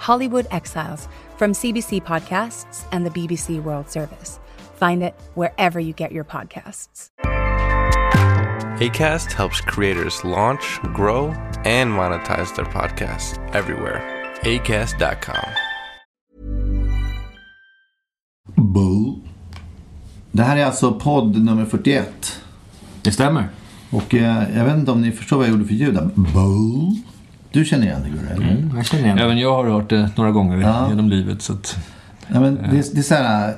Hollywood Exiles from CBC Podcasts and the BBC World Service. Find it wherever you get your podcasts. ACAST helps creators launch, grow, and monetize their podcasts everywhere. ACAST.com. Boo. Det här är alltså podd nummer 41. Det stämmer. Och eh, jag vet inte om ni förstår vad jag gjorde för ljud där. Du känner igen det, Gurra? eller? Mm, jag känner igen det. Även jag har hört det några gånger Ja. genom livet. Så att, Ja, men det, det är så här,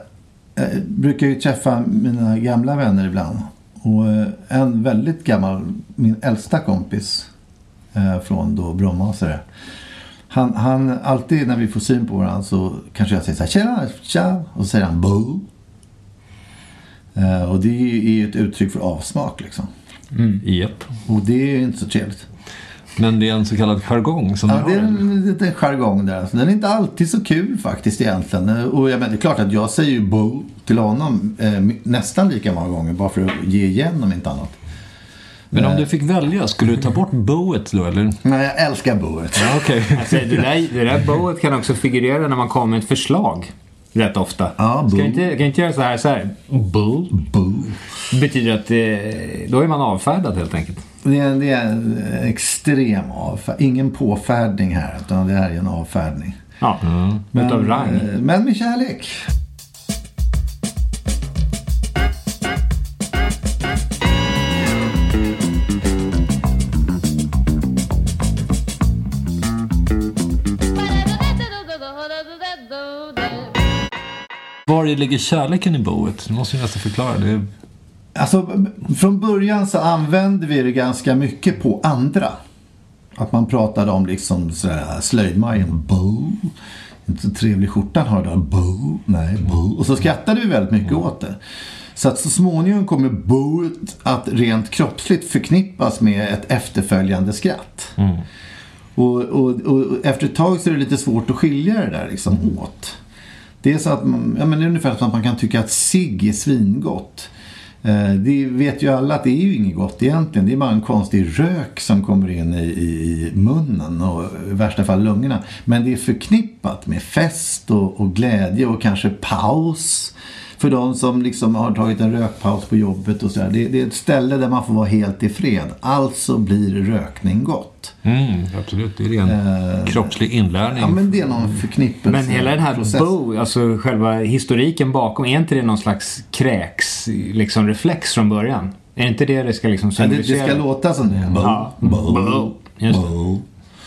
jag brukar ju träffa mina gamla vänner ibland. Och eh, en väldigt gammal, min äldsta kompis eh, från då Bromma och sådär. Han, han, alltid när vi får syn på varandra så kanske jag säger så här, tjena, tja, och så säger han boo. Eh, och det är ju ett uttryck för avsmak liksom. Japp. Och det är ju inte så trevligt. Men det är en så kallad jargong som Ja, du det är har. en liten jargong där. Den är inte alltid så kul faktiskt egentligen. Och jag menar, det är klart att jag säger ju boo till honom eh, nästan lika många gånger bara för att ge igen om inte annat. Men om du fick välja, skulle du ta bort boet då eller? Nej, jag älskar booet. Ja, okej. Alltså, det, där, det där bowet kan också figurera när man kommer med ett förslag. Rätt ofta. Ja, Ska inte, kan inte göra så här, så här. Boo. Boo. Det betyder att eh, då är man avfärdad helt enkelt. Det är, det är en extrem avfärdning. Ingen påfärdning här, utan det här är en avfärdning. Ja, utav rang. eh, men med kärlek. Var ligger kärleken i boet? Du måste ju nästan förklara. Det är... Alltså, från början så använde vi det ganska mycket på andra. Att man pratade om liksom sådär slöjdmajen. Bo. Inte så trevlig skjortan har du då. Bo. Nej, bo. Och så skrattade vi väldigt mycket åt det. Så att så småningom kommer boet att rent kroppsligt förknippas med ett efterföljande skratt. Och, och, och efter ett tag så är det lite svårt att skilja det där liksom åt. Det är så att man, ja, men det är ungefär som att man kan tycka att cigg är svingott. Eh, det vet ju alla att det är ju inget gott egentligen. Det är bara en konstig rök som kommer in i, i, i munnen och i värsta fall lungorna. Men det är förknippat med fest och, och glädje och kanske paus. För de som liksom har tagit en rökpaus på jobbet och sådär. Det, det är ett ställe där man får vara helt i fred. Alltså blir rökning gott. Mm, absolut, det är en kroppslig inlärning. Ja men det är någon förknippelse. Men hela den här process. bo, alltså själva historiken bakom, är inte det någon slags kräks liksom reflex från början? Är inte det det ska liksom Ja, det, det symbolisera? ska låta som det. Bo, Ja. bo, Bo. Just bo.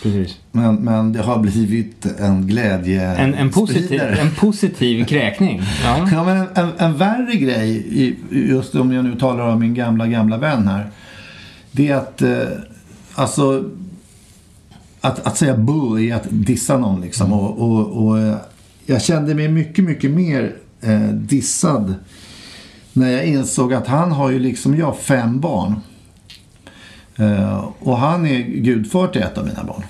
Precis. Men, men det har blivit en glädje En, en, positiv, en positiv kräkning. Ja. Ja, men en, en, en värre grej, just om jag nu talar om min gamla, gamla vän här. Det är att, eh, alltså, att, att säga bu är att dissa någon liksom. Och, och, och eh, jag kände mig mycket, mycket mer eh, dissad när jag insåg att han har ju liksom jag fem barn. Eh, och han är gudfar till ett av mina barn.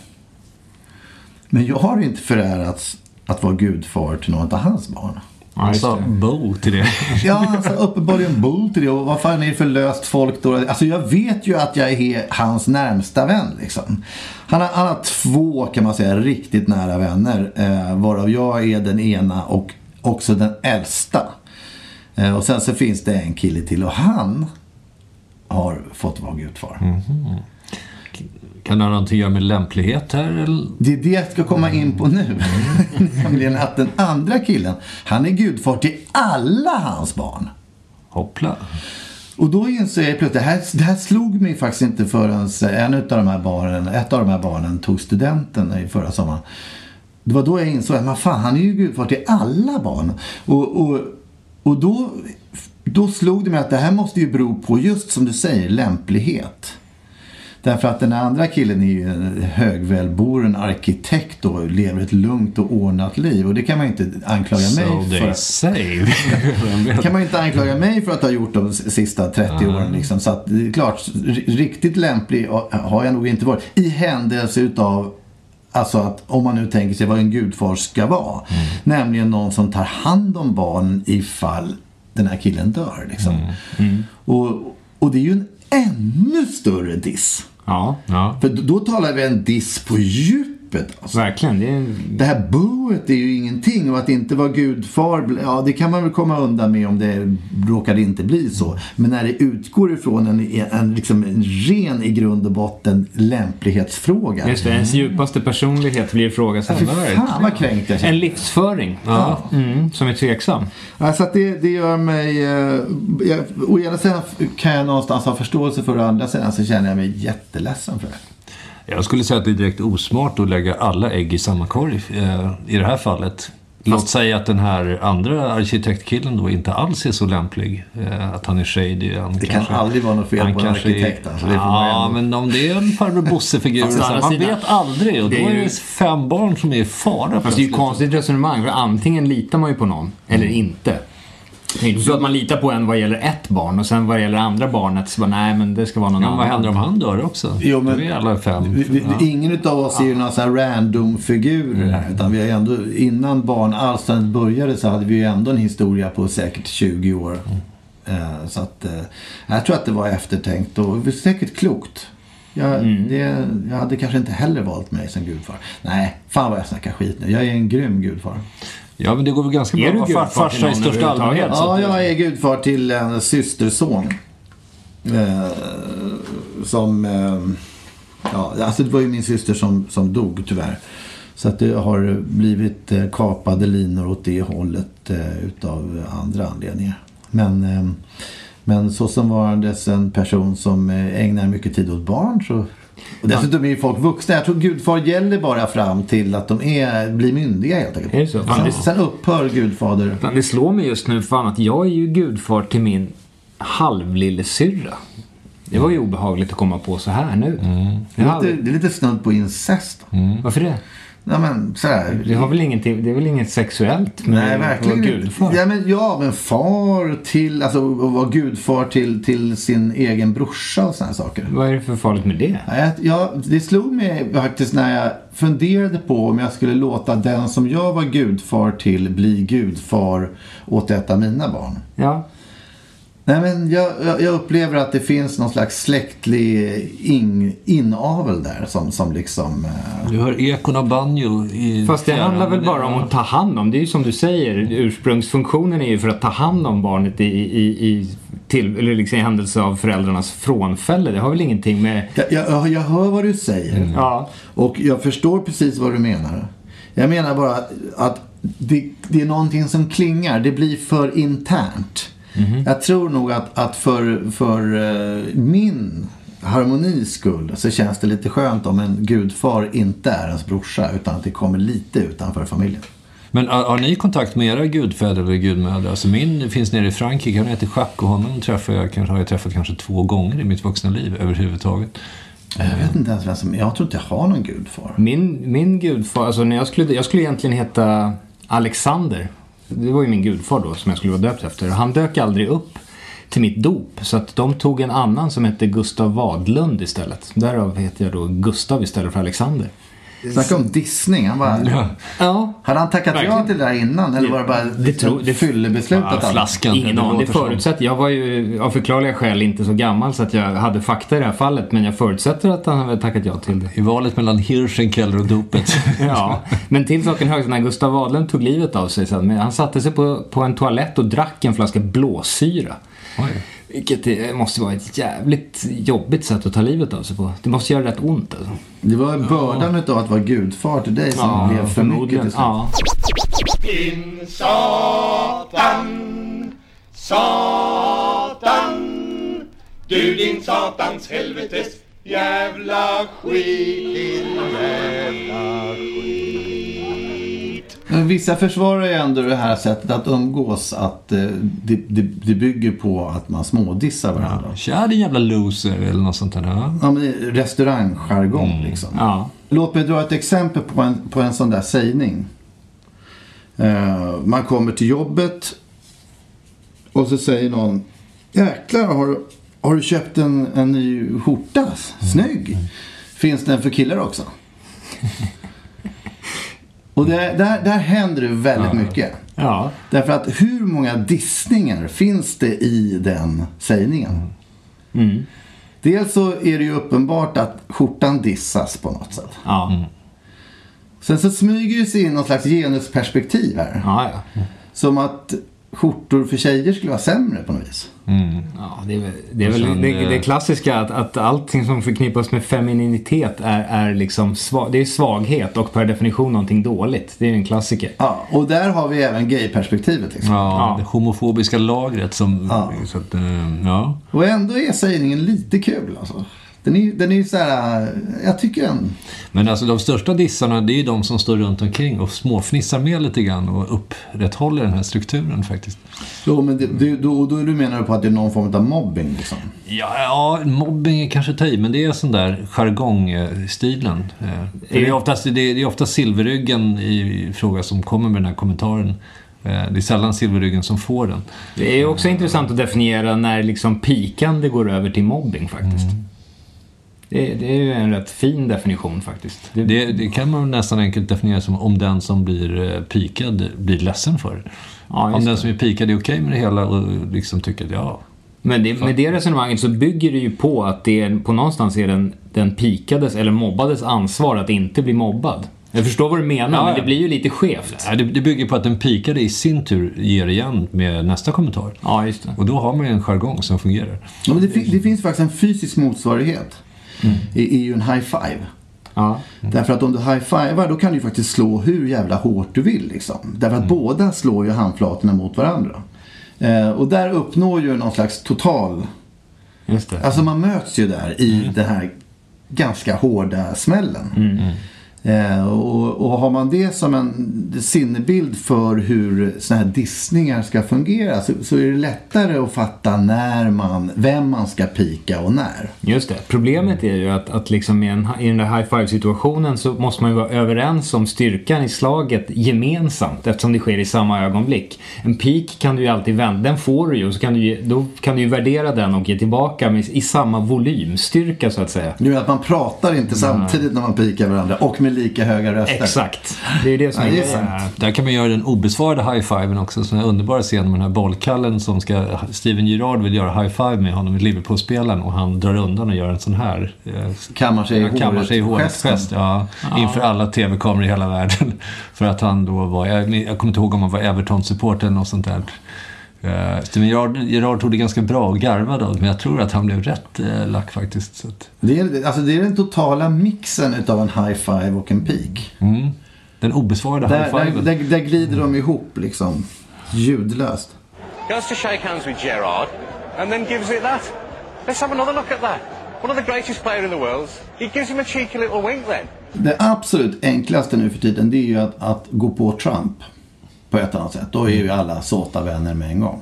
Men jag har inte förärats att vara gudfar till något av hans barn. Ja, just Alltså, det. bo till det. Ja, alltså uppenbarligen bor till det. Och vad fan är det för löst folk då? Alltså jag vet ju att jag är hans närmsta vän liksom. Han har, han har två kan man säga riktigt nära vänner. Eh, varav jag är den ena och också den äldsta. Eh, och sen så finns det en kille till och han har fått vara gudfar. Kan det ha någonting att göra med lämplighet här? Eller? Det är det jag ska komma in på nu. Nämligen att den andra killen, han är gudfar till alla hans barn. Hoppla. Och då inser jag plötsligt, det här, det här slog mig faktiskt inte förrän en av de här barnen, ett av de här barnen tog studenten i förra sommaren. Det var då jag insåg att man fan, han är ju gudfar till alla barn. Och, och, och då, då slog det mig att det här måste ju bero på, just som du säger, lämplighet. Därför att den andra killen är ju en högvälboren arkitekt och lever ett lugnt och ordnat liv. Och det kan man ju inte anklaga mig So för. they say. Kan man ju inte anklaga mig för att ha gjort de sista 30 åren. Liksom. Så att det är klart, riktigt lämplig har jag nog inte varit. I händelse utav Alltså att om man nu tänker sig vad en gudfar ska vara. Nämligen någon som tar hand om barnen ifall den här killen dör. Liksom. Och, och det är ju en ännu större diss. Ja, Ja. För då, talar vi en diss på djupet. Alltså. verkligen. Det är, Det här boet är ju ingenting och att inte vara gudfar, ja det kan man väl komma undan med om det råkade inte bli så. Men när det utgår ifrån en, en, liksom en ren i grund och botten lämplighetsfråga. just det, ens djupaste personlighet blir ifrågasatt. Fy fan vad kränkt jag känner. En livsföring Ja. mm, som är tveksam. Alltså att det, det gör mig... Eh, jag, å ena sidan kan jag någonstans ha förståelse för det, å andra sidan så känner jag mig jätteledsen för det. Jag skulle säga att det är direkt osmart att lägga alla ägg i samma korg eh, i det här fallet. Låt säga att den här andra arkitektkillen då inte alls är så lämplig. Eh, att han är shady. Han Det kan aldrig vara något fel han på en kanske arkitekt. Är, Alltså, ja, ändå- men om det är en farbror Bosse-figur. Fast man sidan- vet aldrig. Och då det är ju- det fem barn som är i fara Fast det är ju ett konstigt resonemang. För antingen litar man ju på någon eller inte. Det är inte så att man litar på en vad gäller ett barn och sen vad gäller andra barnet så bara, nej men det ska vara någon Ja, annan. vad händer om han dör också? Jo, men- Då är alla fem. Vi, vi, Ja. Ingen av oss är ju några så här random figurer här. Utan vi har ändå, innan barnalstrandet började så hade vi ju ändå en historia på säkert 20 år. Eh, så att, eh, jag tror att det var eftertänkt och det var säkert klokt. Jag, det, jag hade kanske inte heller valt mig som gudfar. Nej, fan vad jag snackar skit nu. Jag är en grym gudfar. Ja, men det går väl ganska bra att vara till farsa i största allmänhet. så Ja, jag är gudfar till en systerson. Eh, som... Eh, ja, alltså det var ju min syster som, som dog tyvärr. Så att det har blivit eh, kapade linor åt det hållet eh, utav andra anledningar. Men, eh, men så som varandes en person som eh, ägnar mycket tid åt barn så och dessutom är ju folk vuxna. Jag tror gudfar gäller bara fram till att de är, blir myndiga helt enkelt. Är det så? Fan, Sen, det- sen upphör gudfader. Fan, Det slår mig just nu fan att jag är ju gudfar till min halvlillesyrra. Det var ju obehagligt att komma på så här nu. Det Jag är, lite, det är lite snudd på incest. Varför det? Nej men sådär. Det, har väl ingenting, det är väl inget sexuellt med Nej, att verkligen vara inte. gudfar? Ja men, ja, men far till, alltså att vara gudfar till, till sin egen brorsa och sådana saker. Vad är det för farligt med det? Ja, det slog mig faktiskt när jag funderade på om jag skulle låta den som jag var gudfar till bli gudfar åt ett av mina barn. Ja, Nej men jag, jag upplever att det finns någon slags släktlig in, inavel där som, som liksom... eh, Du hör ekon av banjo i fast det handlar väl bara om att ta hand om. Det är ju som du säger, ursprungsfunktionen är ju för att ta hand om barnet i, i, i, till, eller liksom i händelse av föräldrarnas frånfälle. Det har väl ingenting med... Jag, jag, jag hör vad du säger. Ja, Och jag förstår precis vad du menar. Jag menar bara att det, det är någonting som klingar. Det blir för internt. Jag tror nog att, att för, för eh, min harmonis skull så känns det lite skönt om en gudfar inte är ens brorsa utan att det kommer lite utanför familjen. Men har, har ni kontakt med era gudfäder eller gudmödrar? Alltså min finns nere i Frankrike, han heter Jacques och honom träffar jag, kanske, har jag träffat kanske två gånger i mitt vuxna liv överhuvudtaget. Jag vet inte ens vem som... Jag tror inte jag har någon gudfar. min, min gudfar, alltså när jag skulle, jag skulle egentligen heta Alexander. Det var ju min gudfar då som jag skulle vara döpt efter. Han dök aldrig upp till mitt dop. Så att de tog en annan som hette Gustav Wadlund istället. Därav heter jag då Gustav istället för Alexander. Snacka om dissning. Han bara... Ja. Ja, Hade han tackat ja till det där innan? Eller var det bara Det tror- det- fyllebeslutet? Ja, att- flaskan. Ingen det aning. Förutsätter. Jag var ju av förklarliga skäl inte så gammal så att jag hade fakta i det här fallet. Men jag förutsätter att han hade tackat ja till det. I valet mellan Hirschenkeller och dopet. Ja, men till saken hör, när Gustav Wadlund tog livet av sig sen, han satte sig på, på en toalett och drack en flaska blåsyra. Oj. Vilket är, måste vara ett jävligt jobbigt sätt att ta livet av sig på. Det måste göra rätt ont alltså. Det var bördan av att vara gudfar till dig som blev för mycket till slut. Ja. Din Satan, Satan Du din satans helvetes jävla skit Din jävla skit Vissa försvarar ju ändå det här sättet att umgås. Att eh, det, det, det bygger på att man smådissar varandra. Tja din jävla loser eller något sånt där. Ja. Ja, men restaurangjargong liksom. ja. Låt mig dra ett exempel på en, på en sån där sägning. Eh, man kommer till jobbet och så säger någon Jäklar, har, du- har du köpt en, en ny skjorta? Snygg! Finns den för killar också? och det, där, där händer det väldigt mycket. ja. Därför att hur många dissningar finns det i den sägningen? Dels så är det ju uppenbart att skjortan dissas på något sätt. Ja. Sen så smyger det sig in någon slags genusperspektiv här. Ja, ja. Som att skjortor för tjejer skulle vara sämre på något vis. Ja, det är väl, det, är väl sen, det, det klassiska att, att allting som förknippas med femininitet är, är liksom svag, det är svaghet och per definition någonting dåligt. Det är ju en klassiker. Ja, och där har vi även gayperspektivet liksom. Ja, Ja. det homofobiska lagret som... Ja. Så att, eh, ja. Och ändå är sägningen lite kul alltså. Den är, den är så här, jag tycker den. Men alltså de största dissarna det är ju de som står runt omkring och småfnissar med lite grann och upprätthåller den här strukturen faktiskt. Jo, men det, det, då, då du menar du på att det är någon form av mobbing liksom. Ja, ja mobbing är kanske ta men det är sån där jargongstilen. Eh, Det är oftast, det är, det är oftast silverryggen i fråga som kommer med den här kommentaren. Eh, Det är sällan silverryggen som får den. Det är ju också intressant att definiera när liksom pikande går över till mobbing faktiskt. Det, det är ju en rätt fin definition faktiskt. Det, Det, det kan man nästan enkelt definiera som om den som blir eh, pikad blir ledsen för. Ja, om den det. som är pikad är okej med det hela och liksom tycker att ja, Men det, med det resonemanget så bygger det ju på att det är, på någonstans är den, den pikades eller mobbades ansvar att inte bli mobbad. Jag förstår vad du menar, Ja, men det blir ju lite skevt. Ja, det, det bygger på att den pikade i sin tur ger igen med nästa kommentar. Ja, just det. Och då har man ju en jargong som fungerar. Ja, men det, fi- det finns faktiskt en fysisk motsvarighet. Det är ju en high five. Ja. Därför att om du high-fivar då kan du ju faktiskt slå hur jävla hårt du vill. Liksom. Därför att båda slår ju handflatorna mot varandra. Eh, och där uppnår ju någon slags total... Just det. Alltså man möts ju där i den här ganska hårda smällen. Eh, och, och har man det som en sinnebild för hur såna här dissningar ska fungera så, så är det lättare att fatta när man, vem man ska pika och när. Just det. Problemet är ju att, att liksom i, en, i den där high five situationen så måste man ju vara överens om styrkan i slaget gemensamt eftersom det sker i samma ögonblick. En pik kan du ju alltid vända, den får du ju och så kan du, ge- då kan du ju värdera den och ge tillbaka med, i samma volymstyrka så att säga. Nu att man pratar inte samtidigt när man pikar varandra och med lika höga röster. Exakt. Det är det som Ja, är det är grejen. sant. Där kan man göra den obesvarade high-fiven också. Så den här underbara scenen med den här bollkallen som ska... Steven Gerrard vill göra high-five med honom, Liverpool-spelaren, och han drar undan och gör en sån här. eh, Kammar sig i Ja, kammar sig i håret gest, ja, Inför alla tv-kameror i hela världen. För att han då var, jag, jag kommer inte ihåg om han var Everton-supporter eller något sånt där. Uh, Steven Gerrard, Gerrard tog det ganska bra och garvade men jag tror att han blev rätt uh, lack faktiskt. Så att, Det är, alltså det är den totala mixen utav en high five och en peak. mm, den obesvarade Där, där, high-fiven. där, där glider de ihop liksom. Ljudlöst. goes to shake hands with Gerard, and then gives it that. Let's have another look at that. One of the greatest players in the world. He gives him a cheeky little wink then. Det absolut enklaste nu för tiden det är ju att, att gå på Trump. På ett annat sätt. Då är ju alla såta vänner med en gång.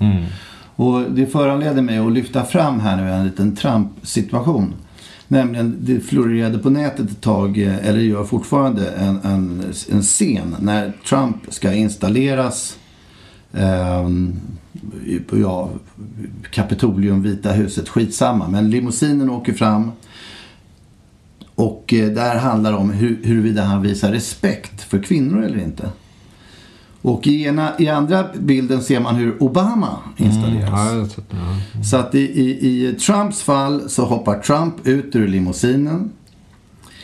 Och det föranleder mig att lyfta fram här nu en liten Trump-situation. Nämligen, det florerade på nätet ett tag, eh, eller gör fortfarande, en, en, en scen när Trump ska installeras på ja, Kapitolium, Vita huset, skitsamma. Men limousinen åker fram. Och eh, där handlar det om hur, huruvida han visar respekt för kvinnor eller inte. Och i, ena, i andra bilden ser man hur Obama installeras. Ja, sett det, ja. Så att i, i, i Trumps fall så hoppar Trump ut ur limousinen.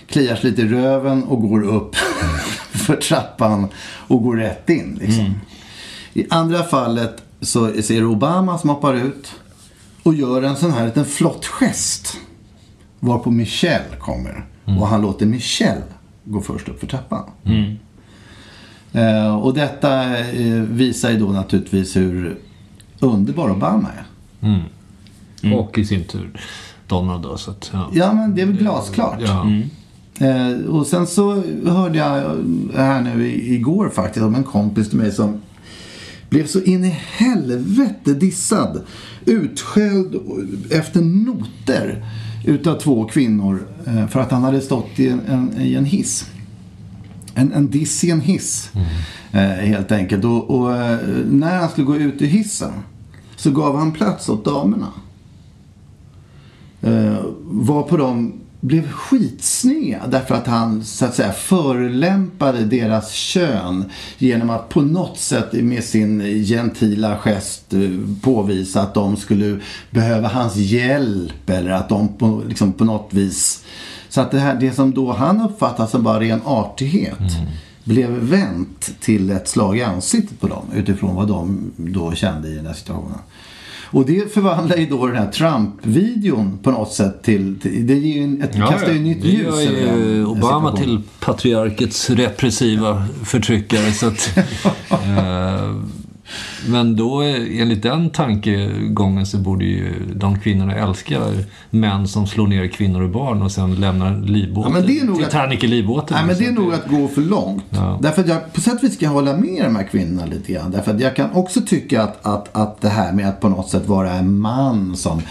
Kliar sig lite i röven och går upp för trappan och går rätt in. Liksom. I andra fallet så ser Obama som hoppar ut. och gör en sån här liten flott gest. Varpå Michelle kommer. Och han låter Michelle gå först upp för trappan. Eh, och detta eh, visar ju då naturligtvis hur underbar Obama är. Och i sin tur Donald då. Så att, ja. Ja, men det är väl glasklart. Ja. Eh, och sen så hörde jag här nu igår faktiskt om en kompis till mig som blev så in i helvete dissad. Utskälld efter noter utav två kvinnor eh, för att han hade stått i en, en, i en hiss. En, en diss i en hiss. Eh, helt enkelt. Och, och eh, när han skulle gå ut ur hissen så gav han plats åt damerna. Eh, var på de blev skitsneda därför att han så att säga förolämpade deras kön genom att på något sätt med sin gentila gest eh, påvisa att de skulle behöva hans hjälp eller att de på, liksom på något vis så att det här det som då han uppfattade som bara ren artighet blev vänt till ett slag i ansiktet på dem utifrån vad de då kände i den här situationen. Och det förvandlar ju då den här Trump-videon på något sätt till, till det ger ju ett, kastar ju nytt det ljus gör över den- ju Obama till patriarkets repressiva förtryckare. Så att, eh, men då, enligt den tankegången, så borde ju de kvinnorna älska män som slår ner kvinnor och barn och sen lämnar livbåten. Ja, men det är nog att- Titanic i livbåten. Nej, men det är nog att gå för långt. Ja. Därför att jag på sätt och vis ska hålla med de här kvinnorna lite grann. Därför att jag kan också tycka att, att, att det här med att på något sätt vara en man som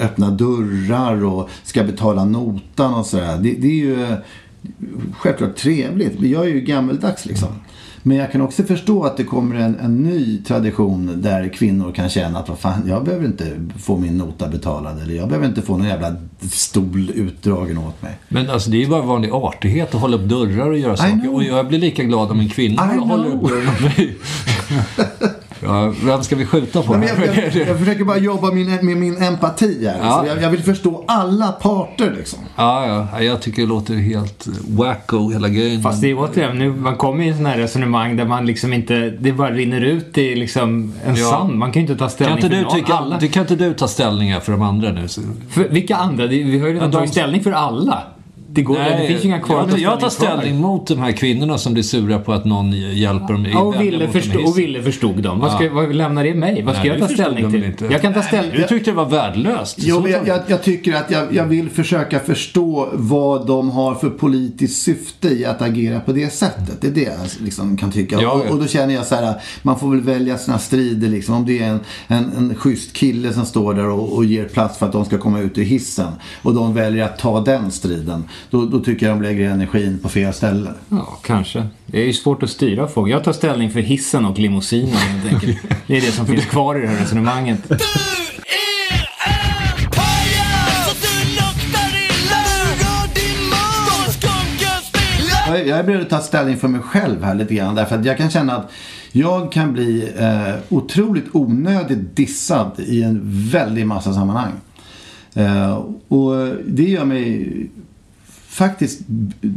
öppnar dörrar och ska betala notan och sådär. Det, det är ju självklart trevligt. Men Jag är ju gammeldags liksom. Men jag kan också förstå att det kommer en, en ny tradition där kvinnor kan känna att vad fan, jag behöver inte få min nota betalad. Eller jag behöver inte få någon jävla stol utdragen åt mig. Men alltså det är ju bara vanlig artighet att hålla upp dörrar och göra saker. know. Och jag blir lika glad om en kvinna I håller upp know. dörren åt mig. Ja, vem ska vi skjuta på? Nej, men jag, jag, jag försöker bara jobba min, med min empati här. Ja. Jag, jag vill förstå alla parter liksom. Ja, ja, jag tycker det låter helt wacko hela grejen. Fast det är återigen, nu, man kommer i sån här resonemang där man liksom inte, det bara rinner ut i liksom en Ja. sand. Man kan ju inte ta kan ställning inte, för du någon. tycka, alla. du, kan inte du ta ställningar för de andra nu? Så. För vilka andra? Vi har ju redan Ja, tagit ställning för alla. Det, går, det finns ju inga kvar ta jag tar ställning mot de här kvinnorna som blir sura på att någon hjälper dem. Ja, och Ville, hiss. och Ville förstod dem. Vad, ska, vad lämnar det mig? Vad ska Nej, jag ta förstod ställning till? inte. Jag kan ta ställning... Du tyckte det var värdelöst. Jo, jag, jag, jag tycker att jag, jag vill försöka förstå vad de har för politiskt syfte i att agera på det sättet. Det är det jag liksom kan tycka. Ja, och, ja. och då känner jag så här, man får väl välja sina strider liksom. Om det är en, en, en schysst kille som står där och, och ger plats för att de ska komma ut ur hissen och de väljer att ta den striden. Då, då tycker jag de lägger energin på fel ställe. Ja, kanske. Det är ju svårt att styra folk. Jag tar ställning för hissen och limousinen helt enkelt. Det är det som finns kvar i det här resonemanget. Jag är beredd att ta ställning för mig själv här lite grann. Därför att jag kan känna att jag kan bli eh, otroligt onödigt dissad i en väldig massa sammanhang. Eh, och det gör mig faktiskt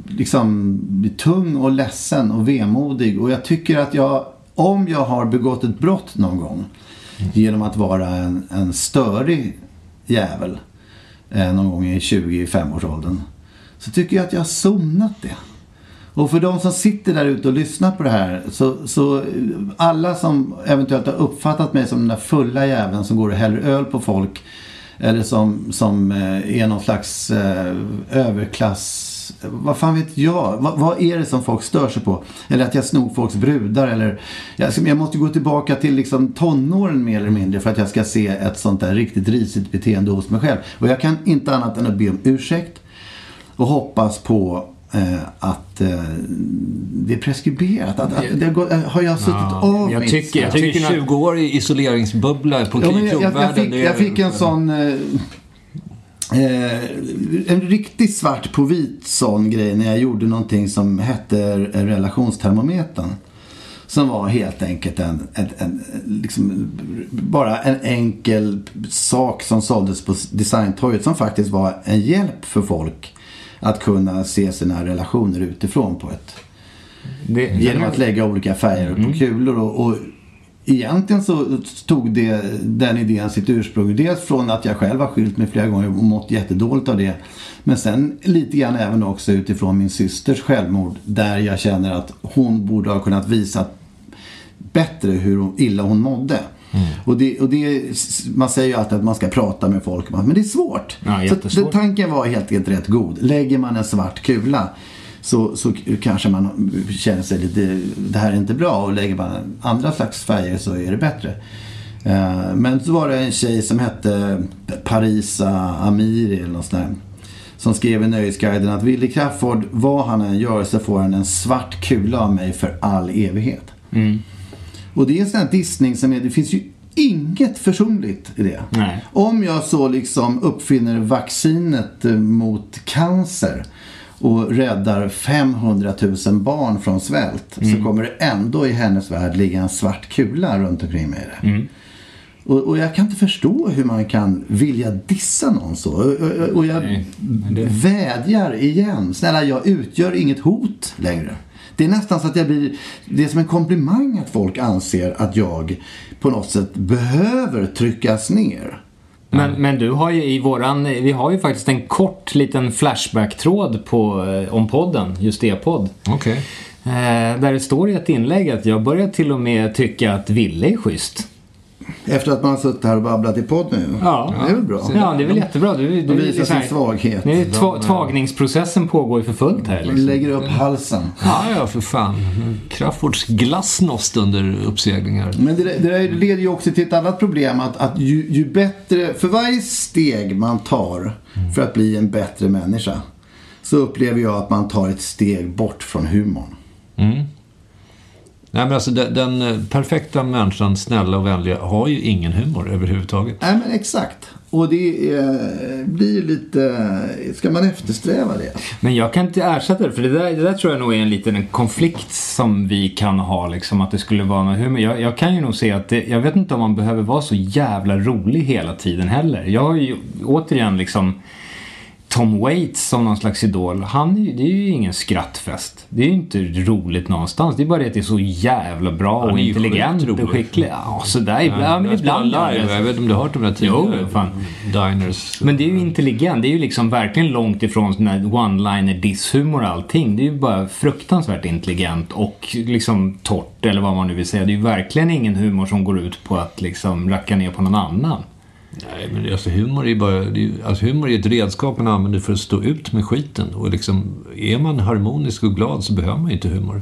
liksom tung och ledsen och vemodig. Och jag tycker att jag, om jag har begått ett brott någon gång genom att vara en, en störig jävel eh, någon gång i 25-årsåldern så tycker jag att jag har sonat det. Och för de som sitter där ute och lyssnar på det här så, så alla som eventuellt har uppfattat mig som den där fulla jäveln som går och häller öl på folk eller som, som eh, är någon slags eh, överklass vad fan vet jag? Vad, vad är det som folk stör sig på? Eller att jag snor folks brudar eller jag, jag måste gå tillbaka till liksom tonåren mer eller mindre för att jag ska se ett sånt där riktigt risigt beteende hos mig själv. Och jag kan inte annat än att be om ursäkt och hoppas på att eh, det är preskriberat. Att, att det har, gått- har jag suttit av jag tycker- jag straff? Jag tycker 20 år i isoleringsbubbla på Ja, men jag, jag, jag, fick, jag fick en sån... Eh, eh, en riktigt svart på vit sån grej när jag gjorde någonting som hette relationstermometern. Som var helt enkelt en, en, en liksom, bara en enkel sak som såldes på designtorget som faktiskt var en hjälp för folk att kunna se sina relationer utifrån på ett Det, Genom att lägga olika färger på kulor och, och egentligen så tog det, den idén sitt ursprung. Dels från att jag själv har skilt mig flera gånger och mått jättedåligt av det. Men sen lite grann även också utifrån min systers självmord. Där jag känner att hon borde ha kunnat visa bättre hur illa hon mådde. Och det, och det, man säger ju alltid att man ska prata med folk, men det är svårt. Ja, så det, tanken var helt enkelt rätt god. Lägger man en svart kula så, så kanske man känner sig lite, det här är inte bra. Och lägger man andra slags färger så är det bättre. Eh, Men så var det en tjej som hette Parisa Amiri eller något sånt där. Som skrev i Nöjesguiden att Willy Crafoord, vad han än gör så får han en svart kula av mig för all evighet. Och det är en sån här dissning som är, det finns ju inget försonligt i det. Nej. Om jag så liksom uppfinner vaccinet eh, mot cancer och räddar 500 000 barn från svält så kommer det ändå i hennes värld ligga en svart kula runt omkring mig. där. Och, och jag kan inte förstå hur man kan vilja dissa någon så. Och, och, och jag Nej, det- vädjar igen. Snälla, jag utgör inget hot längre. Det är nästan så att jag blir... Det är som en komplimang att folk anser att jag på något sätt behöver tryckas ner. Men, men du har ju i våran, vi har ju faktiskt en kort liten flashback-tråd på, eh, om podden, just det podd. Okej. Eh, där det står i ett inlägg att jag börjar till och med tycka att Ville är schysst. Efter att man har suttit här och babblat i podden ju. Ja. Det är väl bra. Ja, det är väl jättebra. Du, du, Och visar sin svaghet. Nu tva, tvagningsprocessen pågår ju för fullt här. Liksom. lägger upp halsen. Ja, ja, för fan. Kraffords glasnost under uppseglingar. Men det, det leder ju också till ett annat problem. Att, att ju, ju bättre, för varje steg man tar för att bli en bättre människa. Så upplever jag att man tar ett steg bort från humorn. Nej, men alltså den, den eh, perfekta människan, snälla och vänliga, har ju ingen humor överhuvudtaget. Nej men exakt. Och det eh, blir lite, ska man eftersträva det? Men jag kan inte ersätta det, för det där, det där tror jag nog är en liten konflikt som vi kan ha, liksom att det skulle vara något humor. Jag, jag kan ju nog se att det, jag vet inte om man behöver vara så jävla rolig hela tiden heller. Jag har ju återigen liksom Tom Waits som någon slags idol. Han det är ju ingen skrattfest. Det är ju inte roligt någonstans. Det är bara det att det är så jävla bra och intelligent och skicklig. Ja, sådär ibland. Ja, men ibland live. Jag vet inte om du har hört de där Jo, tidigare fan. diners. Men det är ju intelligent. Det är ju liksom verkligen långt ifrån sån här one-liner disshumor och allting. Det är ju bara fruktansvärt intelligent och liksom torrt eller vad man nu vill säga. Det är ju verkligen ingen humor som går ut på att liksom racka ner på någon annan. Nej, men alltså humor är bara... Alltså humor är ett redskap man använder för att stå ut med skiten. Och liksom, är man harmonisk och glad så behöver man inte humor.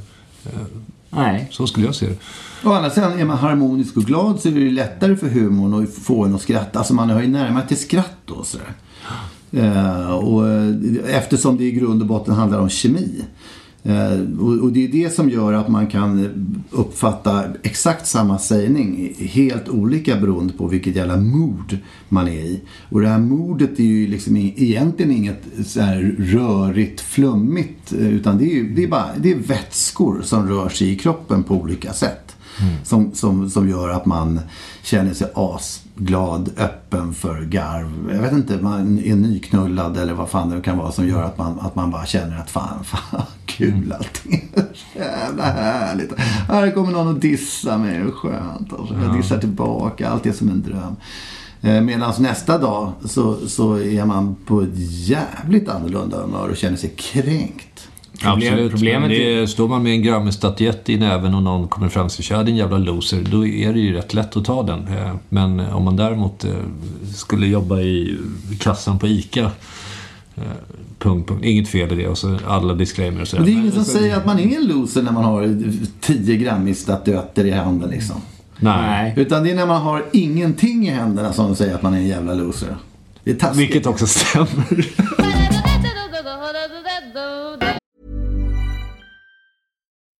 Nej. Så skulle jag se det. Å andra sidan, är man harmonisk och glad så är det lättare för humorn att få en att skratta. Alltså man har ju närmare till skratt då. Sådär. Eh, och, eh, eftersom det i grund och botten handlar om kemi. Eh, och, det är det som gör att man kan uppfatta exakt samma sägning helt olika beroende på vilket jävla mood man är i. Och det här modet är ju liksom egentligen inget så här rörigt, flummigt. Eh, utan det är, ju, det är bara det är vätskor som rör sig i kroppen på olika sätt. Som, som, som gör att man känner sig asglad, öppen för garv. Jag vet inte, man är nyknullad eller vad fan det kan vara som gör att man, att man bara känner att fan, fan kul allting. Jävla härligt. Här kommer någon och dissar mig, och skönt. Alltså. Jag dissar tillbaka, allt är som en dröm. Medan nästa dag så, så är man på ett jävligt annorlunda humör och känner sig kränkt. Problem- Absolut. problemet det, är- Står man med en Grammy-statyett i näven och någon kommer fram och säger “Tja din jävla loser”, då är det ju rätt lätt att ta den. Eh, Men om man däremot eh, skulle jobba i kassan på ICA eh, Punkt, punkt. Inget fel i det och så alla disclaimers och sådär. Men det är ingen som säger att man är en loser när man har 10 Grammy-statyetter i handen liksom. Nej. Utan det är när man har ingenting i händerna som säger att man är en jävla loser. Det är taskigt. Vilket också stämmer.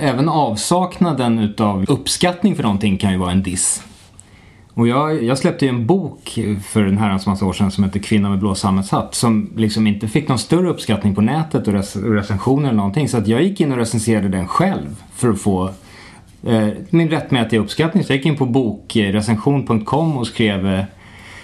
Även avsaknaden utav uppskattning för någonting kan ju vara en diss. Och jag, jag släppte ju en bok för en herrans massa år sedan som heter Kvinna med blå sammetshatt som liksom inte fick någon större uppskattning på nätet och, rec- och recensioner eller någonting. Så att jag gick in och recenserade den själv för att få eh, min rättmätiga uppskattning. Så jag gick in på bokrecension.com och skrev eh,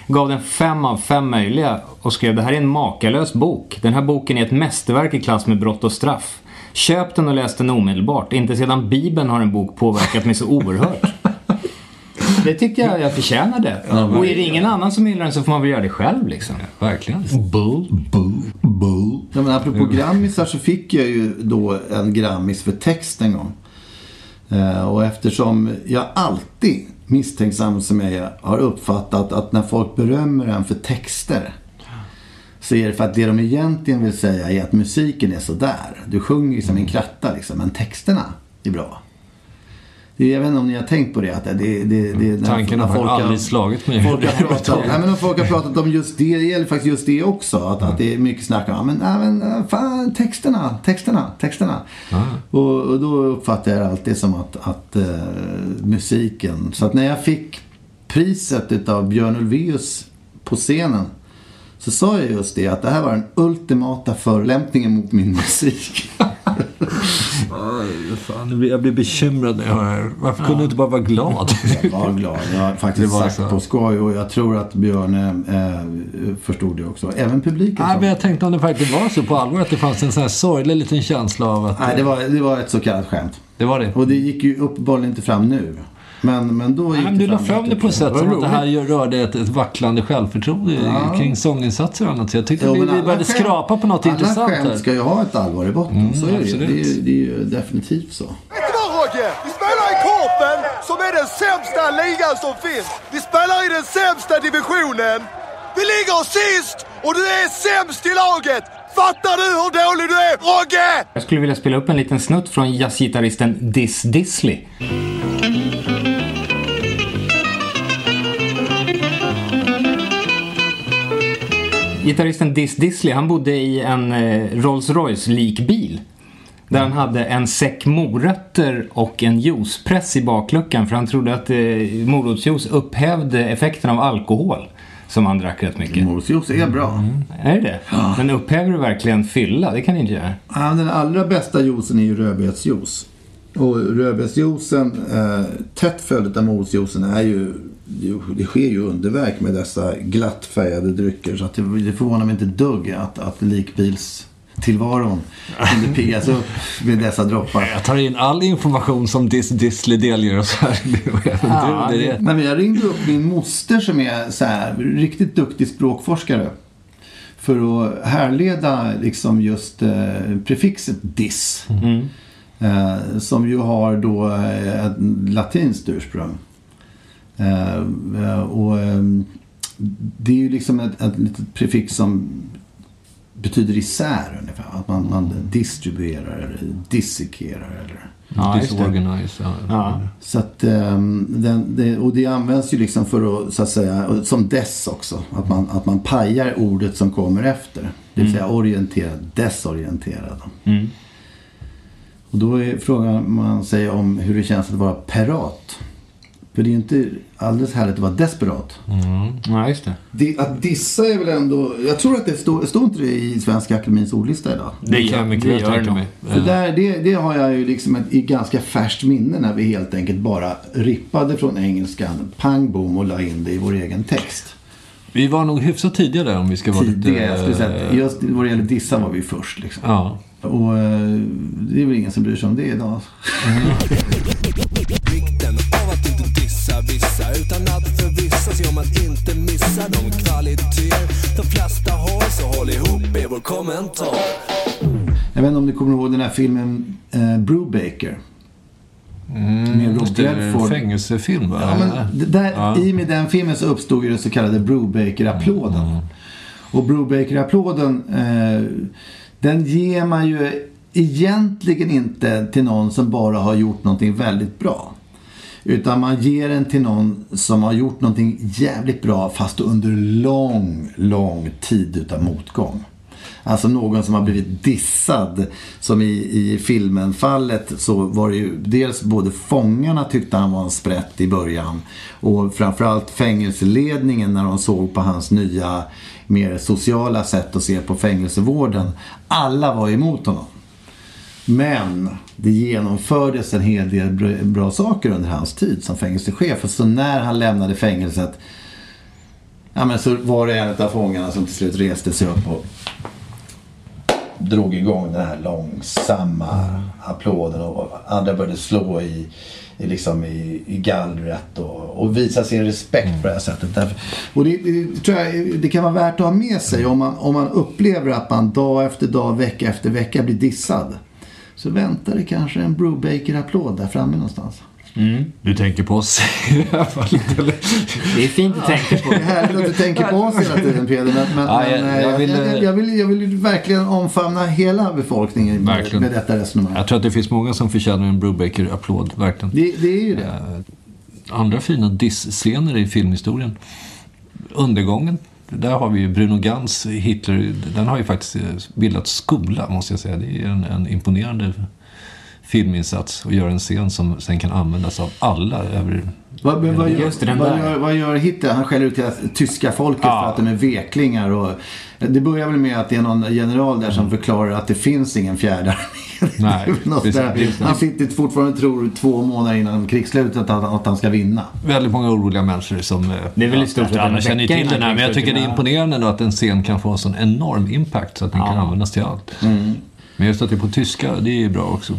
gav den fem av fem möjliga och skrev det här är en makalös bok. Den här boken är ett mästerverk i klass med brott och straff. Köp den och läs den omedelbart. Inte sedan Bibeln har en bok påverkat mig så oerhört. Det tycker jag jag förtjänade. och är det ingen annan som gillar den så får man väl göra det själv liksom. Verkligen. Boo, boo. Ja, men apropå grammisar så fick jag ju då en grammis för text en gång. Eh, och eftersom jag alltid, misstänksam som jag är, har uppfattat att när folk berömmer en för texter så är det för att det de egentligen vill säga är att musiken är sådär. Du sjunger ju som en kratta liksom, men texterna är bra. Jag vet inte om ni har tänkt på det. Att det, det, det, det Tanken har folk aldrig slagit mig. Folk har pratat, nej, men folk har pratat om just det, det gäller faktiskt just det också. Att, att det är mycket snack om, men, nej, men fan, texterna, texterna, texterna. Och, och då uppfattar jag alltid som att, att eh, musiken. Så att när jag fick priset utav Björn Ulvaeus på scenen. Så sa jag just det, att det här var den ultimata förolämpningen mot min musik. Fan, jag blir- bekymrad när jag hör det här. Varför kunde du inte bara vara glad? Jag var glad. Jag har faktiskt Det var sagt så. på skoj och jag tror att Björn eh, förstod det också. Även publiken. Nej, men jag tänkte om det faktiskt var så på allvar att det fanns en sån här sorglig liten känsla av att... Nej, det var, det var ett så kallat skämt. det var det. Och det gick ju uppenbarligen inte fram nu. Men, men då gick Nej, men du la fram. det på ett sätt som att det här rörde ett, ett vacklande självförtroende Ja. kring sånginsatser och annat. Så jag tyckte Jo, vi, alla började skämt- skrapa på något alla intressant här. ska ju ha ett allvar i botten. Mm, så är det absolut. Det är, ju- det är ju definitivt så. Rogge? Vi spelar i Korpen som är den sämsta ligan som finns. Vi spelar i den sämsta divisionen. Vi ligger sist och du är sämst i laget. Fattar du hur dålig du är Rogge? Jag skulle vilja spela upp en liten snutt från jazzgitarristen Diss Disley. Gitarristen Diss Disley, han bodde i en eh, Rolls Royce-likbil. Där han hade en säck morötter och en juicepress i bakluckan för han trodde att eh, morotsjuice upphävde effekten av alkohol. Som han drack rätt mycket. Morotsjuice är bra. Är det det? Men upphäver det verkligen fylla? Det kan det inte göra. Ja, den allra bästa juicen är ju rödbetsjuice. Och rödbetsjuicen, eh, tätt följd av morotsjuicen, är ju, det sker ju underverk med dessa glatt färgade drycker. Så att det, det förvånar mig inte ett dugg att, att likbilstillvaron kunde piggas upp med dessa droppar. Jag tar in all information som Dis Disley delger oss här. Ja, du, det är... Nej, men jag ringde upp min moster som är så här, riktigt duktig språkforskare. För att härleda liksom just eh, prefixet dis. Eh, som ju har då eh, ett latinskt ursprung. Eh, och eh, det är ju liksom ett, ett litet prefix som betyder isär ungefär. Att man, man distribuerar eller dissekerar eller Ja. Disorganized. Ja. Så att, ehm, den, det, och det används ju liksom för att, så att säga, som dess också. Att man, att man pajar ordet som kommer efter. Det vill säga orienterad, desorienterad. Mm. Och då är frågan man sig om hur det känns att vara perat. För det är ju inte alldeles härligt att vara desperat. Ja, just det. Det, att dissa är väl ändå, jag tror att det står, står inte det i Svenska Akademins ordlista idag? Det kan jag mycket väl tänka mig. För där, det, det har jag ju liksom ett, i ganska färskt minne när vi helt enkelt bara rippade från engelskan, pang bom och la in det i vår egen text. Vi var nog hyfsat tidiga där om vi ska vara skulle lite... säga att just vad det gäller dissa var vi först liksom. Ja. Och eh, det är väl ingen som bryr sig om det idag. Vikten utan att förvissa sig om att inte missa de kvaliteter de flesta har så håll ihop i vår kommentar. Jag vet inte om du kommer ihåg den här filmen eh, Brubaker. med Rob Just det, Redford. fängelsefilm va? Ja, men där, Ja. I och med den filmen så uppstod ju den så kallade Brubaker-applåden. Och Brubaker-applåden, eh, den ger man ju egentligen inte till någon som bara har gjort någonting väldigt bra. Utan man ger den till någon som har gjort någonting jävligt bra fast under lång, lång tid utav motgång. Alltså någon som har blivit dissad. Som i, i filmen-fallet så var det ju dels både fångarna tyckte han var en sprätt i början. Och framförallt fängelseledningen när de såg på hans nya mer sociala sätt att se på fängelsevården. Alla var emot honom. Men det genomfördes en hel del bra, saker under hans tid som fängelsechef. Och så när han lämnade fängelset ja, men så var det en av fångarna som till slut reste sig upp och drog igång den här långsamma applåden och andra började slå i, i, liksom i, i gallret och, och visa sin respekt på det här sättet. Därför, och det, det, tror jag, det kan vara värt att ha med sig om man, om man upplever att man dag efter dag, vecka efter vecka blir dissad. Så väntar det kanske en Brubaker-applåd där framme någonstans. Du tänker på oss i det här fallet, eller? Det är fint att tänka på. Det är härligt att du tänker på oss hela tiden Peder. Men, men, Ja, jag- men, eh, jag jag, vill, jag, eh, vill, jag vill verkligen omfamna hela befolkningen med, med detta resonemang. Jag tror att det finns många som förtjänar en Brubaker-applåd, verkligen. Det, det är ju det. Andra fina diss-scener i filmhistorien. Undergången. Där har vi ju Bruno Gans Hitler. Den har ju faktiskt eh, bildat skola, måste jag säga. Det är en, en imponerande filminsats och göra en scen som sen kan användas av alla över... Vad, men vad, gör, Just det, den vad, gör, vad gör Hitler? Han skäller ut hela tyska folket för att de är veklingar. Och, det börjar väl med att det är någon general där som förklarar att det finns ingen fjärde armé. Nej, precis, precis. Han sitter fortfarande tror två månader innan krigsslutet att han, att han ska vinna. Väldigt många oroliga människor som... Det är väl i stort sett alla känner till den här, men jag tycker det är imponerande då att en scen kan få en sån enorm impact så att den kan användas till allt. Men just att det är på tyska, det är ju bra också.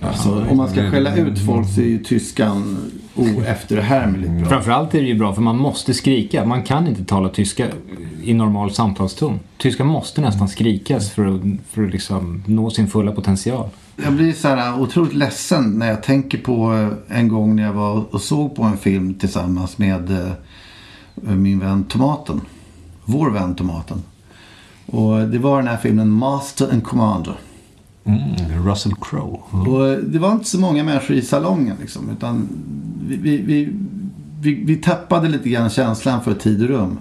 Alltså, om man ska skälla ut folk så är ju tyskan oefterhärmligt bra. Framförallt är det ju bra för man måste skrika. Man kan inte tala tyska i normal samtalston. Tyska måste nästan skrikas för att, för att liksom nå sin fulla potential. Jag blir så här otroligt ledsen när jag tänker på eh, en gång när jag var och såg på en film tillsammans med eh, min vän Tomaten. Vår vän Tomaten. Och det var den här filmen Master and Commander. Mm, Russell Crowe. Och eh, det var inte så många människor i salongen liksom. Utan vi, vi, vi, vi, vi tappade lite grann känslan för tid och rum.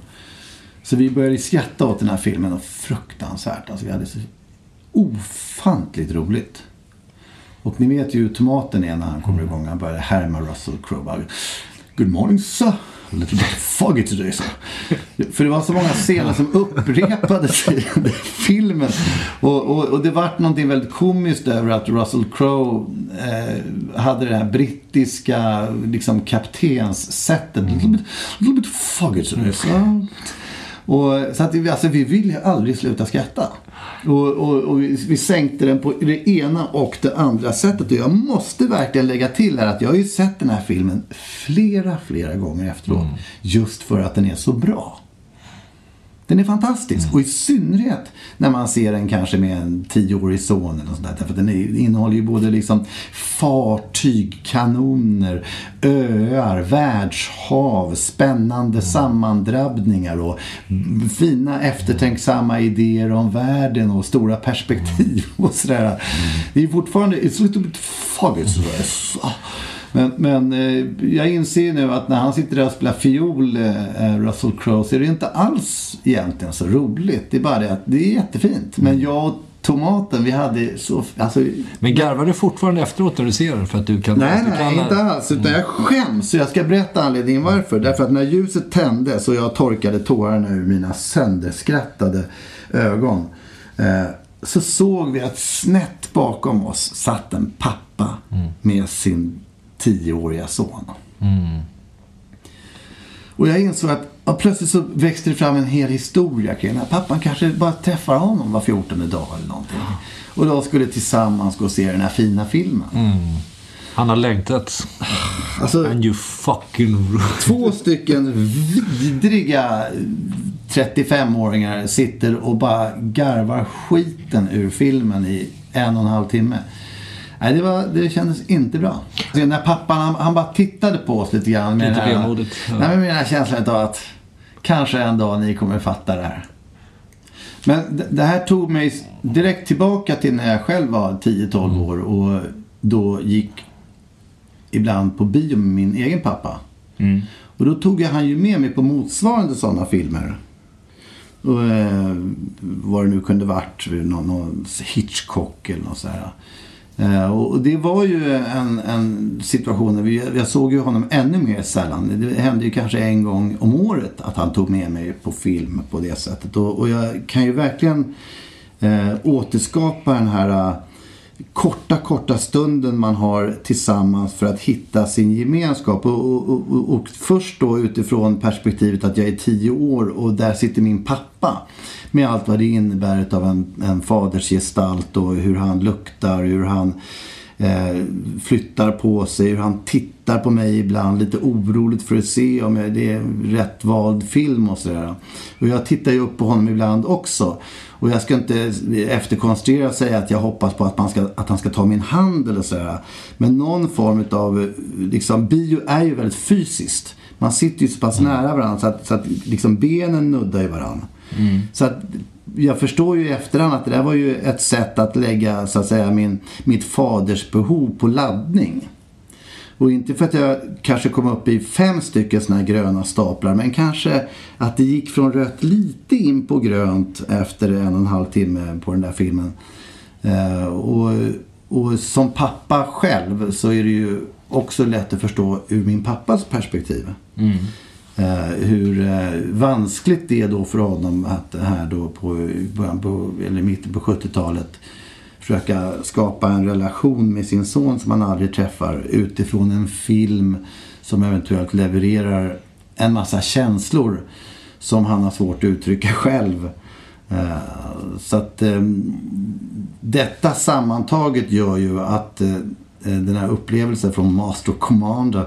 Så vi började skratta åt den här filmen och fruktansvärt. Alltså vi hade så ofantligt roligt. Och ni vet ju hur tomaten är när han kommer igång. Han börjar härma Russell Crowe. Good morning sir. A little bit foggy today. För det var så många scener som upprepades i filmen. Och, och, och det vart någonting väldigt komiskt över att Russell Crowe eh, hade det här brittiska liksom kaptenssättet. Mm. little bit, little bit foggy today. Och, så att vi, alltså, vi ville aldrig sluta skratta. Och, och, och vi, vi sänkte den på det ena och det andra sättet. Och jag måste verkligen lägga till här att jag har ju sett den här filmen flera, flera gånger efteråt. Just för att den är så bra. Den är fantastisk. Och i synnerhet när man ser den kanske med en tioårig son eller något sånt där. Därför att den innehåller ju både liksom fartyg, kanoner, öar, världshav, spännande sammandrabbningar och fina eftertänksamma idéer om världen och stora perspektiv och sådär. Det är fortfarande, it's a little bit foggy. Men, men eh, jag inser nu att när han sitter där och spelar fiol, eh, Russell Crowe, så är det inte alls egentligen så roligt. Det är bara det att det är jättefint. Men jag och tomaten, vi hade så... Alltså, Men garvar du fortfarande efteråt när du ser den? För att du kan... Nej, du nej, kan- inte alls. Utan jag skäms. Så jag ska berätta anledningen varför. Därför att när ljuset tändes och jag torkade tårarna ur mina sönderskrattade ögon. Eh, så såg vi att snett bakom oss satt en pappa med sin tioåriga son. Och jag insåg att ja, plötsligt så växte det fram en hel historia kring den här pappan kanske bara träffar honom var 14 dag eller någonting. Och då skulle tillsammans gå och se den här fina filmen. Han har längtat. Alltså, And you fucking... Två stycken vidriga 35-åringar sitter och bara garvar skiten ur filmen i en och en halv timme. Nej, det, var, det kändes inte bra. Så när pappan, han, han bara tittade på oss lite grann med, Lite den här, ja. nej, med den här känslan av att kanske en dag ni kommer fatta det här. Men det- det här tog mig direkt tillbaka till när jag själv var 10-12 år och då gick ibland på bio med min egen pappa. Och då tog jag han ju med mig på motsvarande sådana filmer. Och, eh, vad det nu kunde varit, någon, någon Hitchcock eller något sådär. Eh, och det var ju en, en situation där vi, jag såg ju honom ännu mer sällan. Det hände ju kanske en gång om året att han tog med mig på film på det sättet. Och, och jag kan ju verkligen eh, återskapa den här eh, korta, korta stunden man har tillsammans för att hitta sin gemenskap. Och, och, och, och, först då utifrån perspektivet att jag är tio år och där sitter min pappa. Med allt vad det innebär av en, en fadersgestalt och hur han luktar, hur han eh, flyttar på sig, hur han tittar på mig ibland lite oroligt för att se om det är rätt vald film och sådär. Och jag tittar ju upp på honom ibland också. Och jag ska inte efterkonstruera och säga att jag hoppas på att, man ska, att han ska ta min hand eller sådär. Men någon form av, liksom bio är ju väldigt fysiskt. Man sitter ju så pass mm. nära varandra så att, så att liksom benen nuddar ju varandra. Mm. Så att jag förstår ju i efterhand att det där var ju ett sätt att lägga så att säga min, mitt faders behov på laddning. Och inte för att jag kanske kom upp i fem stycken sådana här gröna staplar men kanske att det gick från rött lite in på grönt efter en och en halv timme på den där filmen. Eh, och, och som pappa själv så är det ju också lätt att förstå ur min pappas perspektiv. Mm. Eh, hur eh, vanskligt det är då för honom att här då på början på, eller mitten på 70-talet försöka skapa en relation med sin son som han aldrig träffar utifrån en film som eventuellt levererar en massa känslor som han har svårt att uttrycka själv. Eh, så att eh, detta sammantaget gör ju att eh, den här upplevelsen från Master Commander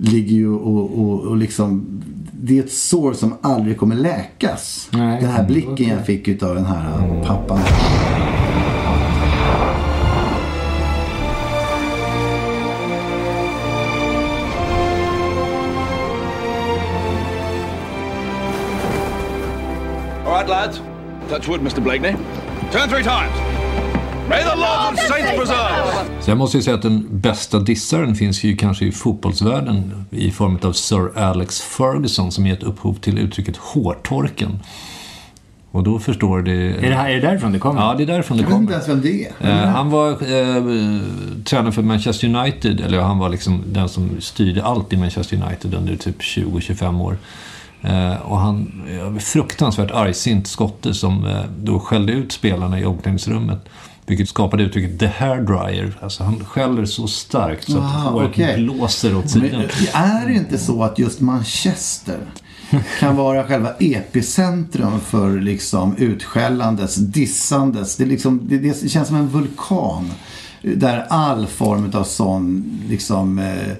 ligger ju och, och, och liksom det är ett sår som aldrig kommer läkas. Nej, den här blicken jag fick av den här pappan. right, lads. Touch wood, Mr Blakeney. Turn three times. May the Lord of Saints preserve! Så jag måste ju säga att den bästa dissaren finns ju kanske i fotbollsvärlden i form av Sir Alex Ferguson som gett upphov till uttrycket hårtorken. Och då förstår det... Är det, här, är det därifrån det kommer? Ja, det är därifrån det kommer. Jag vet inte ens vem det är. Eh, han var eh, tränare för Manchester United, eller han var liksom den som styrde allt i Manchester United under typ 20-25 år. Eh, och han är fruktansvärt argsint skotte som eh, då skällde ut spelarna i omklädningsrummet. Vilket skapade uttrycket the hair dryer. Alltså han skäller så starkt så att håret okay. blåser åt sidan. Men är det inte så att just Manchester kan vara själva epicentrum för liksom utskällandes, dissandes. Det, liksom, det, det känns som en vulkan. Där all form av sån liksom eh,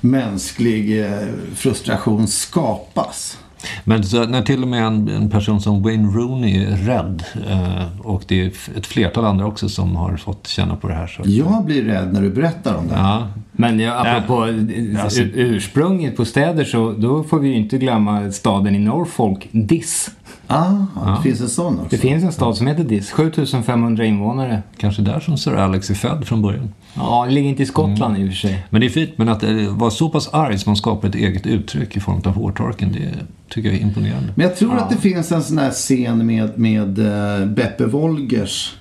mänsklig eh, frustration skapas. Men så, när till och med en, en, person som Wayne Rooney är rädd eh, och det är ett flertal andra också som har fått känna på det här. Så. Jag blir rädd när du berättar om det. Ja. Men ja, apropå ja. Alltså, ursprunget på städer så då får vi ju inte glömma staden i Norfolk, Diss. Ah, ja. det finns en sån också. Det finns en stad som heter Diss, 7500 invånare. Kanske där som Sir Alex är född från början. Ja, det ligger inte i Skottland mm. i och för sig. Men det är fint, men att vara så pass arg som man skapar ett eget uttryck i form av hårtorken, det tycker jag är imponerande. Men jag tror ja. att det finns en sån här scen med, med uh, Beppe Wolgers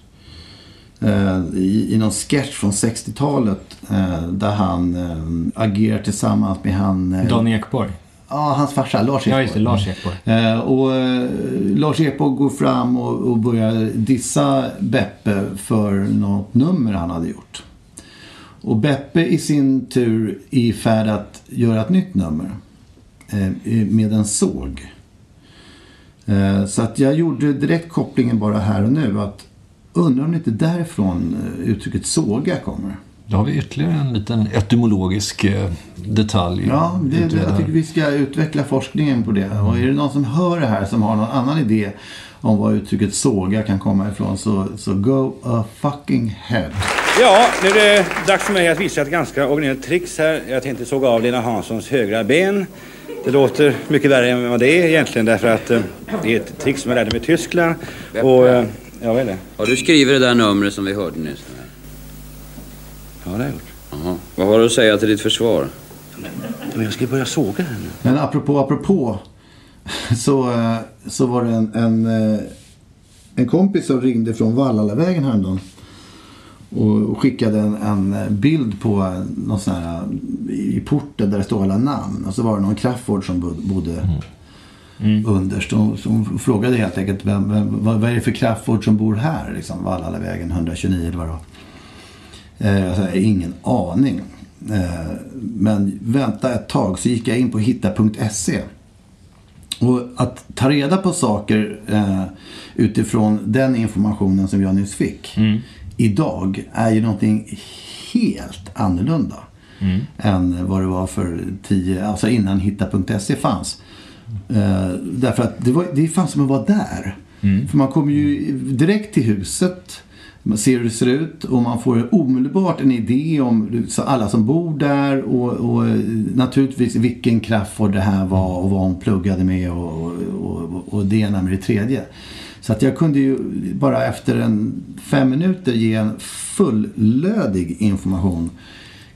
uh, i, i någon sketch från 60-talet uh, där han agerar tillsammans med han... Dan Ekborg? Ja, hans farsa Lars Ekborg. Ja, just det. Lars Ekborg. Eh, och eh, Lars Ekborg går fram och, och börjar dissa Beppe för något nummer han hade gjort. Och Beppe i sin tur är i färd att göra ett nytt nummer. Eh, med en såg. Så att jag gjorde direkt kopplingen bara här och nu att undrar om det inte därifrån uttrycket såga kommer. Då har vi ytterligare en liten etymologisk eh, detalj. Ja, det, det, jag tycker vi ska utveckla forskningen på det. Och är det någon som hör det här som har någon annan idé om var uttrycket såga kan komma ifrån så, så go a fucking head. Ja, nu är det dags för mig att visa ett ganska originellt tricks här. Jag tänkte såga av Lena Hanssons högra ben. Det låter mycket värre än vad det är egentligen därför att eh, det är ett trick som jag lärde mig i Tyskland. Och, eh, ja, vad är det? Har du skrivit det där numret som vi hörde nyss? Har jag gjort. Aha. Vad har du att säga till ditt försvar? Men jag ska börja såga här nu. Men apropå, apropå. så, eh, så var det en, en, eh, en kompis som ringde från Vallallavägen häromdagen. Och skickade en, en bild på någon sån här, i porten där det står alla namn. Och så var det någon Crafoord som bod- bodde underst. Och, så hon frågade helt enkelt vem, vem, vad, vad är det för Crafoord som bor här? Liksom, Vallallavägen 129 eller vad det var. Eh, jag sa, ingen aning. Eh, men vänta ett tag så gick jag in på hitta.se. Och att ta reda på saker eh, utifrån den informationen som jag nyss fick idag är ju någonting helt annorlunda än vad det var för tio, alltså innan hitta.se fanns. Därför att det, var, det fanns som att vara där. För man kommer ju direkt till huset. Man ser hur det ser ut och man får omedelbart en idé om alla som bor där och, och eh, naturligtvis vilken Crafoord det här var och vad hon pluggade med och, och, och, och det ena med det tredje. Så att jag kunde ju bara efter en fem minuter ge en fullödig information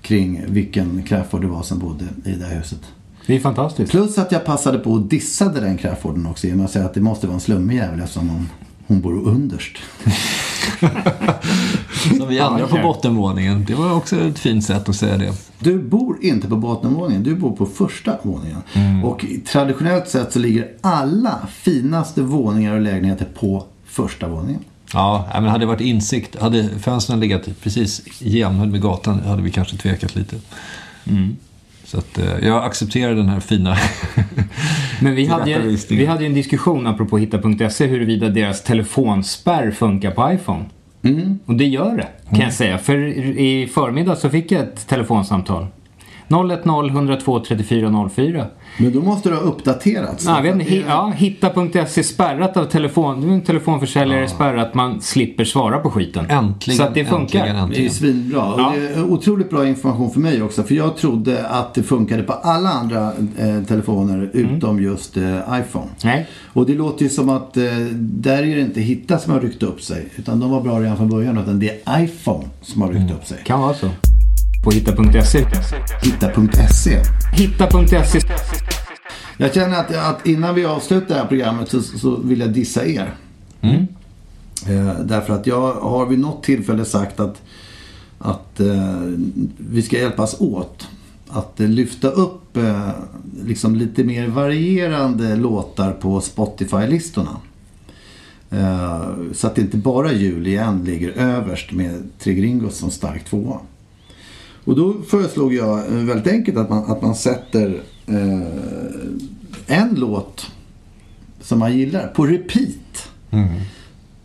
kring vilken Crafoord det var som bodde i det här huset. Det är fantastiskt. Plus att jag passade på att dissade den Crafoorden också genom att säga att det måste vara en slummig jävel eftersom hon, hon bor underst. Som vi andra på bottenvåningen. Det var också ett fint sätt att säga det. Du bor inte på bottenvåningen, du bor på första våningen. Och traditionellt sett så ligger alla finaste våningar och lägenheter på första våningen. Ja, men hade det varit insikt, hade fönstren legat precis jämnhöjd med gatan hade vi kanske tvekat lite. Så att eh, jag accepterar den här fina Men vi hade, ju, vi hade ju en diskussion apropå hitta.se huruvida deras telefonspärr funkar på iPhone. Och det gör det, kan jag säga. För i förmiddag så fick jag ett telefonsamtal. 010 102 34 04. Men då måste du ha uppdaterats. Ja, vet inte, ja, hitta.se spärrat av telefon. Det telefonförsäljare spärrat. Man slipper svara på skiten. Äntligen, Så att det funkar. äntligen, Det är svinbra. Och Ja. det är otroligt bra information för mig också. För jag trodde att det funkade på alla andra eh, telefoner utom just eh, iPhone. Nej. Och det låter ju som att eh, där är det inte Hitta som har ryckt upp sig. Utan de var bra redan från början. Utan det är iPhone som har ryckt upp sig. Kan vara så. På hitta.se. Hitta.se. Hitta.se. Jag känner att, att innan vi avslutar det här programmet så, så vill jag dissa er. Eh, därför att jag har vid något tillfälle sagt att, att eh, vi ska hjälpas åt. Att eh, lyfta upp eh, liksom lite mer varierande låtar på Spotify-listorna. Eh, så att det inte bara Jul igen ligger överst med Tre Gringos som stark tvåa. Och då föreslog jag eh, väldigt enkelt att man, att man sätter eh, en låt som man gillar på repeat.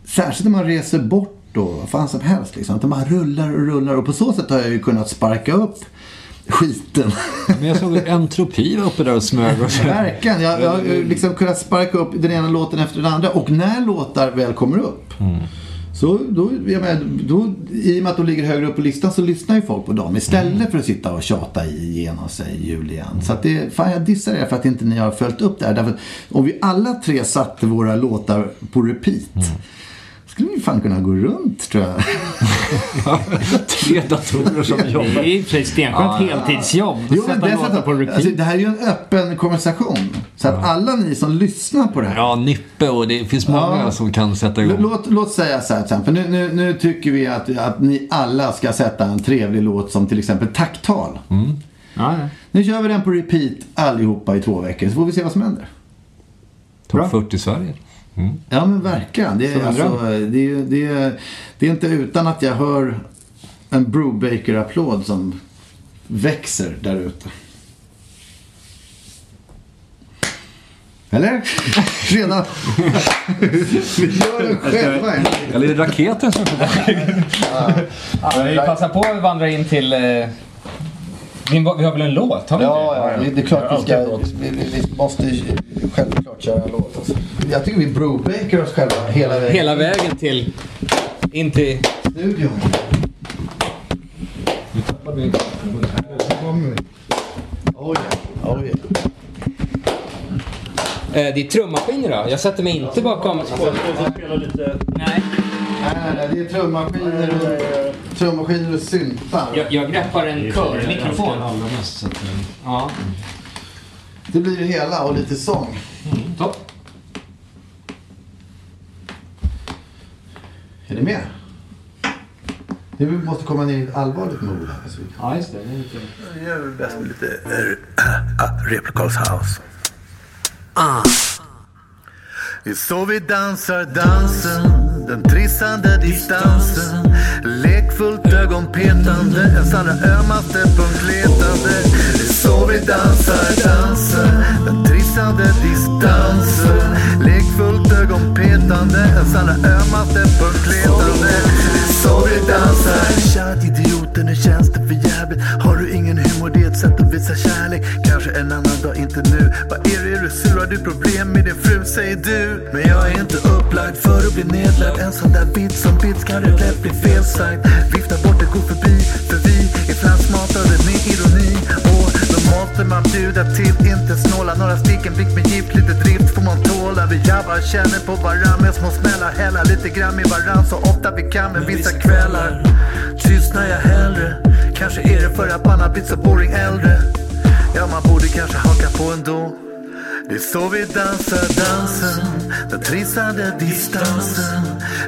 Särskilt när man reser bort då, vad fan som helst. Liksom. Att man rullar och rullar och på så sätt har jag ju kunnat sparka upp skiten. Men jag såg entropi var uppe där och smög. Och så. Verkligen. Jag, jag har liksom kunnat sparka upp den ena låten efter den andra. Och när låtar väl kommer upp. Så då, jag menar, då, i och med att de ligger högre upp på listan så lyssnar ju folk på dem istället för att sitta och tjata igenom sig jul igen. Så att det, fan jag dissar er för att inte ni har följt upp det här. Därför att om vi alla tre satte våra låtar på repeat skulle vi fan kunna gå runt tror jag. Tre datorer som Det jobbar. är i och för sig stenskönt heltidsjobb. Jo, men Sätta låtar på dessutom, repeat. alltså, det här är ju en öppen konversation. Så att alla ni som lyssnar på det här. Ja, Nippe och det finns många Ja. som kan sätta igång. Låt, låt säga så här exempel. Nu, nu, nu tycker vi att, att ni alla ska sätta en trevlig låt som till exempel Tacktal. Ja, ja. Nu kör vi den på repeat allihopa i två veckor så får vi se vad som händer. Topp 40 Sverige. Ja men verkligen. Det är, alltså, det, är, det, är, det är inte utan att jag hör en Brubaker-applåd som växer där ute. Eller? Redan. vi gör den själva. Eller är det raketen som Ja, vi passar på att vandra in till... Vi har väl en låt? Har vi Ja, inte? ja, det är klart vi ska. Vi, vi, vi måste självklart köra en låt. Alltså. Jag tycker vi Brubaker oss själva hela vägen. Hela vägen till... In till... studion. Oj, oj. Eh, det är trummaskiner då. Jag sätter mig inte bakom... Nej. Nej, nej, nej, det är trummaskiner och, trummaskiner och syntar. Jag, jag greppar en körmikrofon. Ja. Det blir det hela och lite sång. Topp. Är ni med? Vi måste komma ner i ett allvarligt mod här. Så vi kan... Ja, just det. Jag gör väl bäst med lite uh, Replokalshouse. Ah. Det är så vi dansar dansen, den trissande distansen. Lekfullt ögonpetande, ens allra ömmaste punkt letande. Det är så vi dansar dansen, den trissande distansen. Lekfullt ögonpetande, ens allra ömmaste punkt letande. Det är så vi dansar. Tja idioten, hur känns det för jävligt? Har du ingen humor, det är ett sätt att visa kärlek sur? Har du problem med din fru, säger du? Men jag är inte upplagd för att bli nedlagd. En sån där bit som bits kan det lätt bli felsagd. Vifta bort det, gå förbi. För vi är flansmatade med ironi. Och då måste man bjuda till, inte snåla. Några stick, en blick med gift, lite drift får man tåla. Vi jabbar, känner på varann med små smällar. Hälla lite grann i varann så ofta vi kan. Men vissa kvällar tystnar jag hellre. Kanske är det för att man har blivit så boring äldre. Ja, man borde kanske haka på ändå. Det är så vi dansar dansen, den trissade distansen.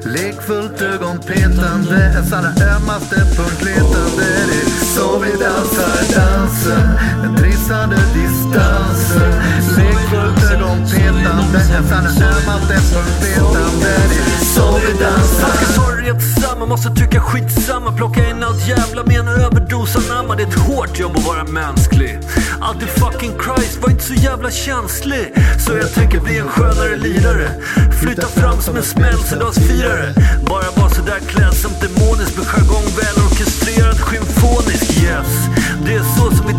Lekfullt ögonpetande, ens allra ömmaste punkt letande. Det är så vi dansar dansen, den trissade distansen. Lekfullt ögonpetande, ens allra ömmaste punkt letande. Det är så vi dansar rent samma måste tycka skitsamma. Plocka in allt jävla med en överdos anamma. Det är ett hårt jobb att vara mänsklig. Alltid fucking Christ, var inte så jävla känslig. Så jag tänker bli en skönare lirare. Flytta fram som en smällsedagsfirare. Bara vara sådär klädsamt demonisk med jargong välorkestrerad, symfonisk. Yes,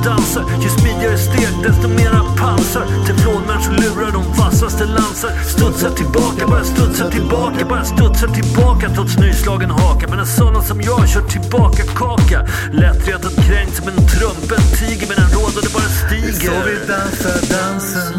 dansar. Ju smidigare steg, desto mera pansar. Teflonmänniskor lurar de vassaste lansar. Studsar tillbaka, bara studsar tillbaka, bara studsar tillbaka trots nyslagen haka. Men en som jag kör tillbaka kaka. Lättretad kränkt som en trumpen tiger men en rådande bara Det är stiger. så vi dansar dansen,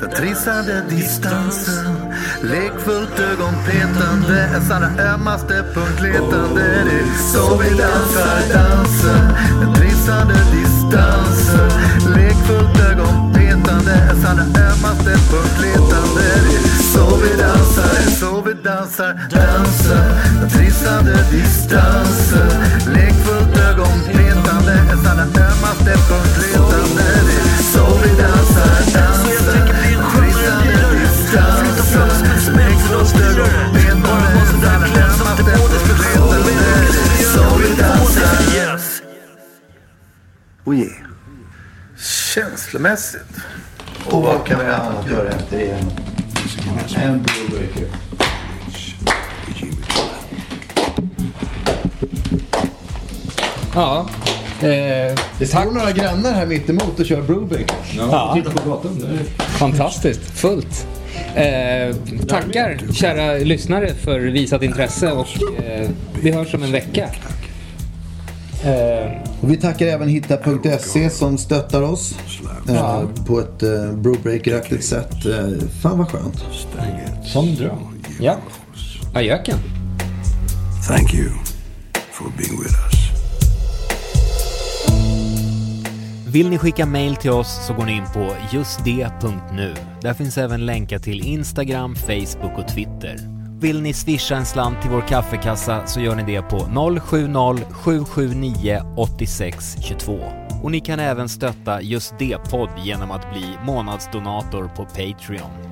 den trissade distansen. Lekfullt ögonpetande, ens allra ömmaste punkt letande. Det är så vi dansar dansen, den trissade distansen. Danser, Lekfullt ögon, petande, allra ömmaste punkt letande. Det är så vi dansar, det är så vi dansar dansen, den trissande distansen. Lekfullt ögon, petande, allra ömmaste punkt letande. Det är så vi dansar dansen, den trissande distansen. Lekfullt ögonpetande, Oh yeah. Känslomässigt. Och vad kan vi annat göra efter det? En blowbreaker. Ja. Eh, Det står några grannar här mitt emot och kör brewbreaker. Ja. Titta på gatan. där. Fantastiskt, fullt. Eh, tackar kära lyssnare för visat intresse och eh, vi hörs om en vecka. Eh, Och vi tackar även hitta.se som stöttar oss eh, på ett eh, brewbreaker-aktigt sätt. Eh, fan vad skönt. som en dröm. Ja. Ajöken. Thank you for being with us. Vill ni skicka mail till oss så går ni in på justd.nu. Där finns även länkar till Instagram, Facebook och Twitter. Vill ni swisha en slant till vår kaffekassa så gör ni det på 070-779 8622. Och ni kan även stötta Just det-podd genom att bli månadsdonator på Patreon.